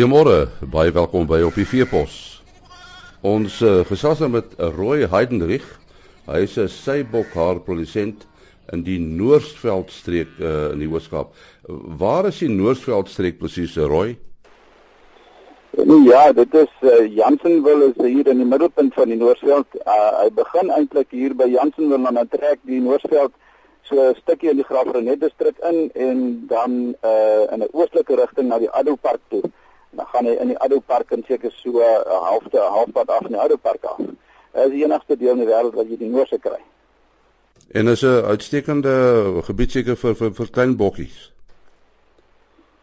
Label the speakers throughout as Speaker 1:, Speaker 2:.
Speaker 1: Goeiemôre, baie welkom by op die Veepos. Ons uh, gesels nou met Roy Heidenrich. Hy is 'n seibokhaar produsent in die Noordveldstreek uh, in die Hoërskool. Waar is die Noordveldstreek presies, Roy?
Speaker 2: Ja, dit is uh, Jansenwil is hier in die middelpunt van die Noordveld. Uh, hy begin eintlik hier by Jansenwil en dan trek die Noordveld so 'n stukkie in die Graafrenet distrik in en dan uh, in 'n oostelike rigting na die Addo Park toe gaan hy in die Addo Park en seker so 'n uh, halfte halfpad af die Addo Park af. Dit is die enigste deel in die wêreld wat jy die noorde kry.
Speaker 1: En is 'n uitstekende gebied seker vir vir, vir klein bokkies.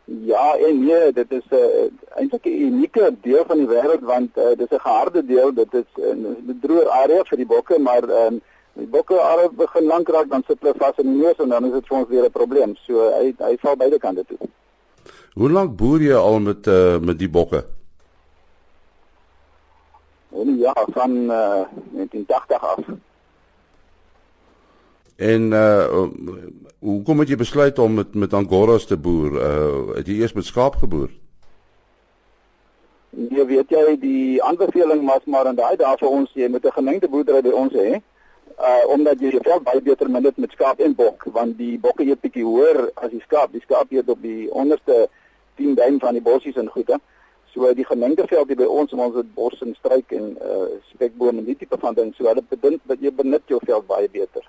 Speaker 2: Ja, en nee, dit is 'n uh, eintlik 'n unieke deel van die wêreld want uh, dit is 'n geharde deel, dit is 'n uh, droë area vir die bokke, maar um, die bokke al begin lank raak dan sit hulle vas in die neus en dan is dit vir ons weer 'n probleem. So hy hy val beide kante toe.
Speaker 1: Hoe lank boer jy al met uh, met die bokke?
Speaker 2: En ja, van uh, eh, 1980 af.
Speaker 1: En uh hoe kom jy besluit om met met angoras te boer? Uh het jy eers met skaap geboer?
Speaker 2: Nee, weet jy, die aanbeveling was maar en daai daar vir ons jy met 'n gemengde boerdery by ons hè. Uh omdat jy veld baie beter min met skaap en bok, want die bokke eet bietjie hoër as die skaap. Die skaap eet op die onderste 10 duim van die bossies en goede. So die gemengde veld hier by ons, ons het bos en struik en uh spekboom en die tipe van ding. So hulle bedink dat jy benut jou veld baie beter.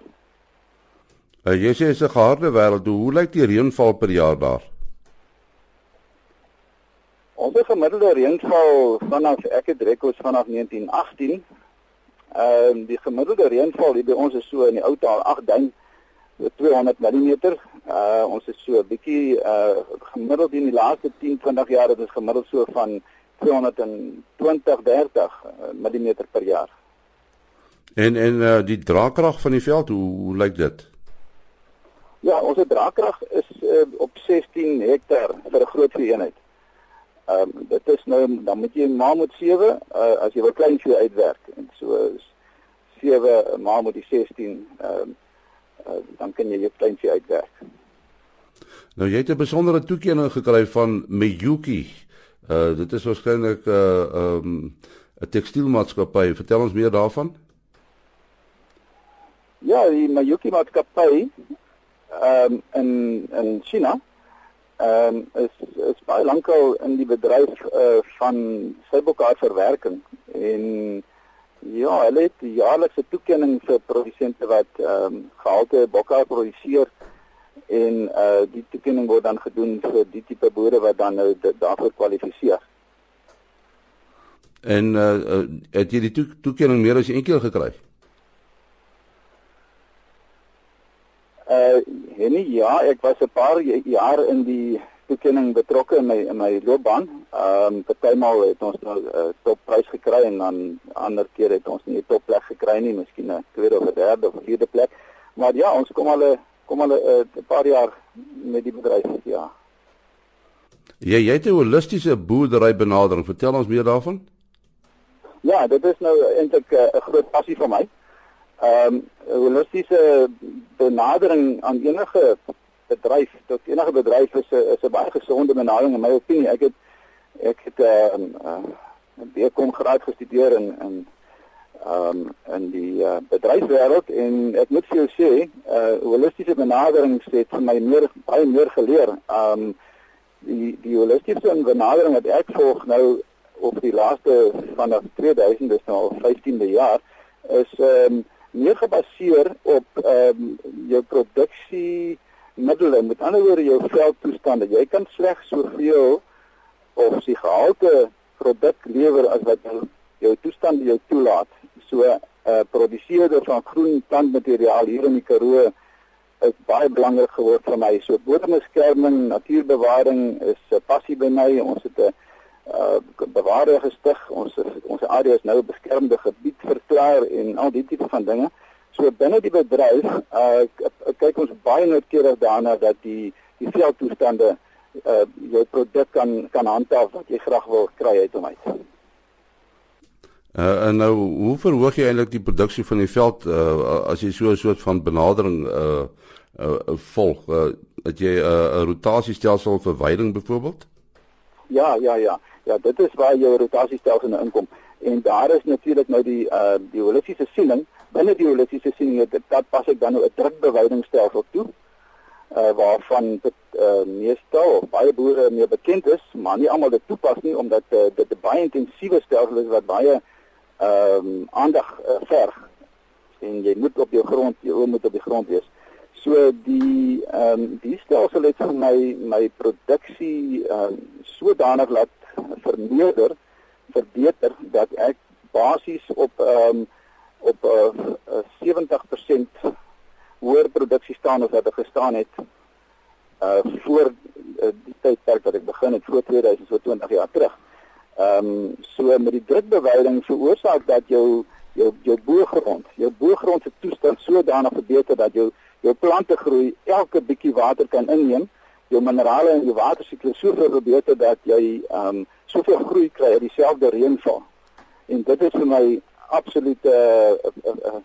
Speaker 1: Uh, jy sê is 'n geharde wêreld. Hoe lyk die reënval per jaar daar?
Speaker 2: Ons gemiddelde reënval vanaf ek het rekords vanaf 1918. Ehm uh, die gemiddelde reënval hier by ons is so in die ou taal 8 duim 200 mm. Uh ons is so 'n bietjie uh gemiddeld in die laaste 10, 20 jaar het ons gemiddeld so van 220, 30 mm per jaar.
Speaker 1: En en uh die draagkrag van die veld, hoe, hoe lyk dit?
Speaker 2: Ja, ons draagkrag is uh, op 16 hektaar vir 'n groot eenheid. Ehm um, dit is nou dan moet jy maar moet 7 uh as jy wil klein vee uitwerk en so 7 maar moet die 16 ehm um, uh, dan kan jy jou kleintjie uitwerk.
Speaker 1: Nou jy het 'n besondere toekenning gekry van Miyuki. Uh dit is waarskynlik 'n uh, um, 'n tekstielmaatskappy. Vertel ons meer daarvan.
Speaker 2: Ja, die Miyuki maatskappy ehm um, in in China ehm um, is is baie lankal in die bedryf uh, van sybokhaarverwerking en Ja, hulle het jaarlikse toekenning vir produsente wat ehm um, gehalte bokke produseer en uh die toekenning word dan gedoen vir die tipe boere wat dan nou daarvoor kwalifiseer.
Speaker 1: En uh het jy die to toekenning meer as een keer gekry?
Speaker 2: Uh nee, ja, ek was 'n paar jaar in die toekenning betrokke in my in my loopbaan. Ehm um, partymal het ons nou 'n uh, topprys gekry en dan ander keer het ons nie 'n topplek gekry nie, miskien 'n tweede of derde of vierde plek. Maar ja, ons kom al 'n kom al 'n uh, paar jaar met die bedryf, ja.
Speaker 1: Ja, jy het 'n holistiese boerdery benadering. Vertel ons meer daarvan.
Speaker 2: Ja, dit is nou eintlik uh, 'n groot passie vir my. Ehm um, holistiese benadering aan enige bedryf tot enige bedryf is 'n is 'n baie gesonde benadering in my opinie. Ek het ek het 'n uh, uh, 'n BCom graad gestudeer in in ehm um, in die uh, bedryfswêreld en ek moet vir jou sê, 'n uh, holistiese benadering het vir my meer baie meer geleer. Ehm um, die die holistiese benadering wat ek volg nou op die laaste vanaf 2000 dis nou al 15de jaar is ehm um, meer gebaseer op ehm um, jou produksie middele, met ander woorde jou veldtoestande. Jy kan slegs soveel of sy gehalte produk lewer as wat jou, jou toestande jou toelaat. So 'n uh, produseerder van groen plantmateriaal hier in die Karoo is baie belangrik geword vir my. So bodembeskerming, natuurbewaring is 'n passie by my. Ons het 'n uh, bewaarder gestig. Ons ons area is nou 'n beskermde gebied verklaar en al die tipe van dinge. So binne die bedryf, uh kyk ons baie noukeurig daarna dat die die veldtoestande uh jou produk kan kan handhaaf wat jy graag wil kry uit hom uit.
Speaker 1: Uh en nou hoe verhoog jy eintlik die produksie van die veld uh as jy so 'n soort van benadering uh uh volg? Uh, het jy 'n uh, rotasiestelsel vir veiding byvoorbeeld?
Speaker 2: Ja, ja, ja. Ja, dit is waar jou rotasiestelsel nou inkom. En daar is natuurlik nou die uh die holistiese siening. Binne die holistiese siening dit dat pas ek dan nou 'n drukbewydingsstelsel toe. Uh waarvan dit uh meestal baie boere mee bekend is, maar nie almal dit toepas nie omdat uh, dit 'n baie intensiewe stelsel is wat baie ehm um, aandag uh, verg. En jy moet op jou grond, jy moet op die grond wees. So die ehm um, die stelsel het vir my my produksie ehm um, sodanig laat vermeerder, verbeter dat ek basies op ehm um, op 'n uh, uh, 70% hoër produksie staan as wat ek gestaan het uh voor uh, die tydperk wat ek begin het voor 2020 jaar terug. Ehm um, so met die drukbeweiding veroorsaak dat jou jou jou boergrond, jou boergrond se toestand sodanig verbeter dat jou jou plante groei, elke bietjie water kan inneem, jou minerale en jou watersiklus soveel verbeter dat jy ehm um, soveel groei kry uit dieselfde reënval. En dit is vir my absoluut 'n uh, 'n uh, uh,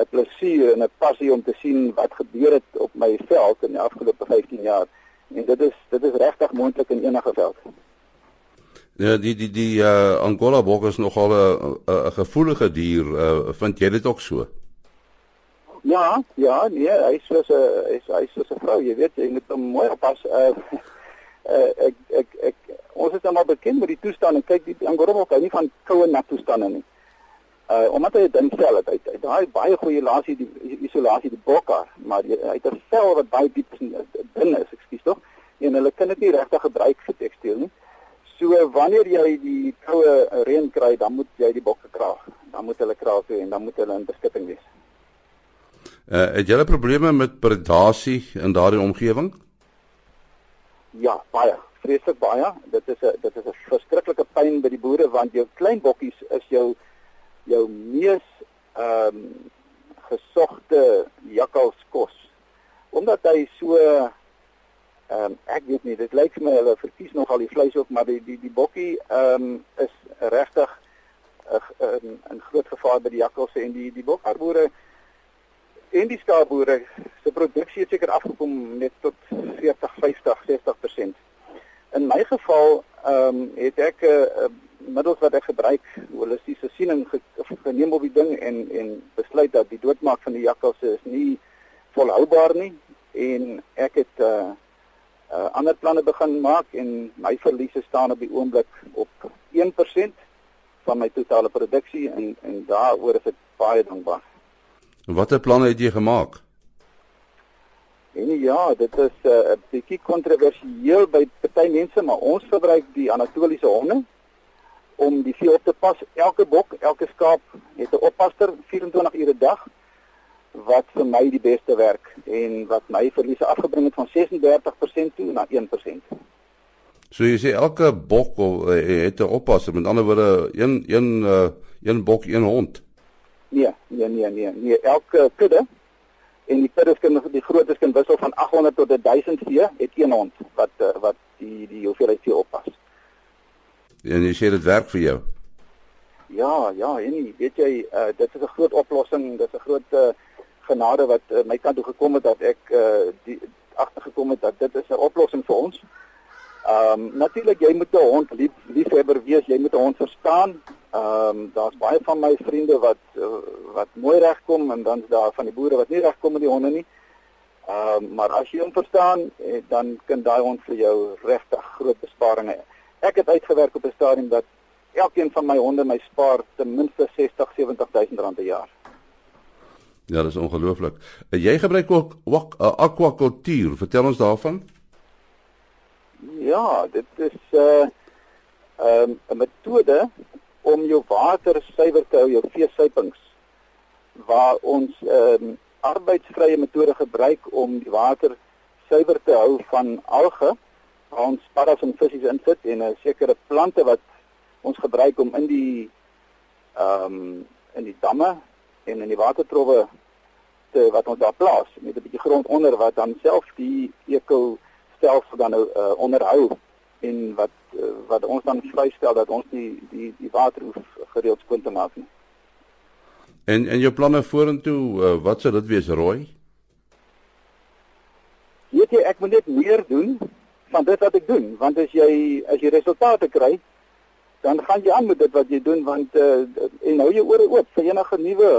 Speaker 2: 'n plesier en 'n passie om te sien wat gebeur het op my veld in die afgelope 15 jaar. En dit is dit is regtig moontlik in enige veld.
Speaker 1: Ja, die die die uh, Angola bok is nogal 'n 'n gevoelige dier. Uh, vind jy dit ook so?
Speaker 2: Ja, ja, nee, hy is soos 'n hy is hy is soos 'n vrou, jy weet, jy moet hom mooi oppas. Uh, uh ek ek ek ons is almal bekend met die toestand en kyk die Angora bok hou nie van koue nat toestande nie. Uh omdat hy 'n dun vel het, hy hy daai baie goeie isolasie die isolasie die bokkar, maar hy, het 'n vel wat baie diep dun is, ekskuus tog. En hulle kan dit nie regtig gebruik vir tekstiel nie. So wanneer jy die koue reën kry, dan moet jy die bokke kraag. Dan moet hulle kraag toe en dan moet hulle in beskutting wees.
Speaker 1: Uh, het jy probleme met predasie in daardie omgewing?
Speaker 2: Ja, baie, vreeslik baie. Dit is 'n dit is 'n verskriklike pyn by die boere want jou klein bokkies is jou jou mees ehm um, gesogte jakkalskos. Omdat hy so ehm um, ek weet nie, dit lyk vir my hulle verkies nogal die vleis ook, maar die die die bokkie ehm um, is regtig 'n uh, 'n groot gevaar by die jakkals en die die bokkarboere en die skaapboere se produksie het seker afgekom net tot 40, 50, 60%. In my geval ehm um, het ek 'n uh, uh, middels wat ek gebruik, holistiese siening ge, geneem op die ding en en besluit dat die doodmaak van die jakkalse is nie volhoubaar nie en ek het uh, uh, ander planne begin maak en my verliese staan op die oomblik op 1% van my totale produksie en en daaroor is ek baie dankbaar.
Speaker 1: Watter planne het jy gemaak?
Speaker 2: En ja, dit is eh, 'n uh, bietjie kontroversieel by party mense, maar ons gebruik die Anatoliese honde om die vee op te pas. Elke bok, elke skaap het 'n oppasser 24 ure 'n dag wat vir my die beste werk en wat my verliese afgebring het van 36% toe na 1%.
Speaker 1: So jy sê elke bok eh, het 'n oppasser, met ander woorde een een uh, een bok, een hond.
Speaker 2: Nee, nee, nee, nee, nee. Elke kudde en die kudde kan die grootes kan wissel van 800 tot 1000 vee, het een hond wat uh, wat die die hoeveelheid vee oppas.
Speaker 1: En jy sê dit werk vir jou.
Speaker 2: Ja, ja, en weet jy, uh, dit is 'n groot oplossing, dit is 'n groot uh, genade wat uh, my kant toe gekom het dat ek uh, die agtergekom het dat dit is 'n oplossing vir ons. Ehm um, natuurlik jy moet 'n hond lief liefhebber wees, jy moet 'n hond verstaan. Ehm um, daar's baie van my vriende wat uh, wat mooi regkom en dan's daar van die boere wat nie regkom met die honde nie. Ehm um, maar as jy hom verstaan, dan kan daai hond vir jou regtig groot besparinge. Ek het uitgewerk op 'n stadium dat elkeen van my honde my spaar ten minste 60 70000 rand per jaar.
Speaker 1: Ja, dit is ongelooflik. Jy gebruik ook aquakultuur. Vertel ons daarvan.
Speaker 2: Ja, dit is 'n uh, um, 'n metode om jou water suiwer te hou, jou veesuipings waar ons um, arbeidsvrye metode gebruik om die water suiwer te hou van alge waar ons paddas en visse in sit en 'n sekere plante wat ons gebruik om in die ehm um, in die damme en in die watertrowwe te wat ons daar plaas met 'n bietjie grond onder wat dan self die eko stelsel dan nou uh, onderhou en wat uh, wat ons dan vrystel dat ons die die die water hoef gereeld skoon te maak nie.
Speaker 1: En en jou planne vorentoe, uh, wat sou dit wees, Roy?
Speaker 2: Weet jy, ek moet net meer doen van dit wat ek doen, want as jy as jy resultate kry, dan gaan jy aan met dit wat jy doen want uh, en hou jou ore oop vir enige nuwe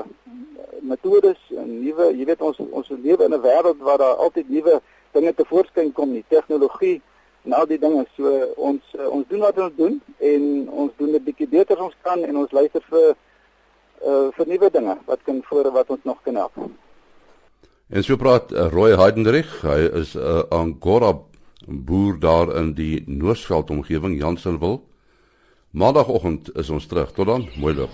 Speaker 2: metodes en nuwe jy weet ons ons lewe in 'n wêreld waar daar altyd nuwe dinge te voorskyn kom nie tegnologie en al die dinge. So ons uh, ons doen wat ons doen en ons doen dit bietjie beter as ons kan en ons luister vir uh, vir nuwe dinge wat kan voor wat ons nog kan help.
Speaker 1: En so praat uh, Roy Heidenrich, hy is 'n uh, Angora boer daar in die Noordveld omgewing Jansenwil. Maandagoggend is ons terug. Tot dan, mooi loop.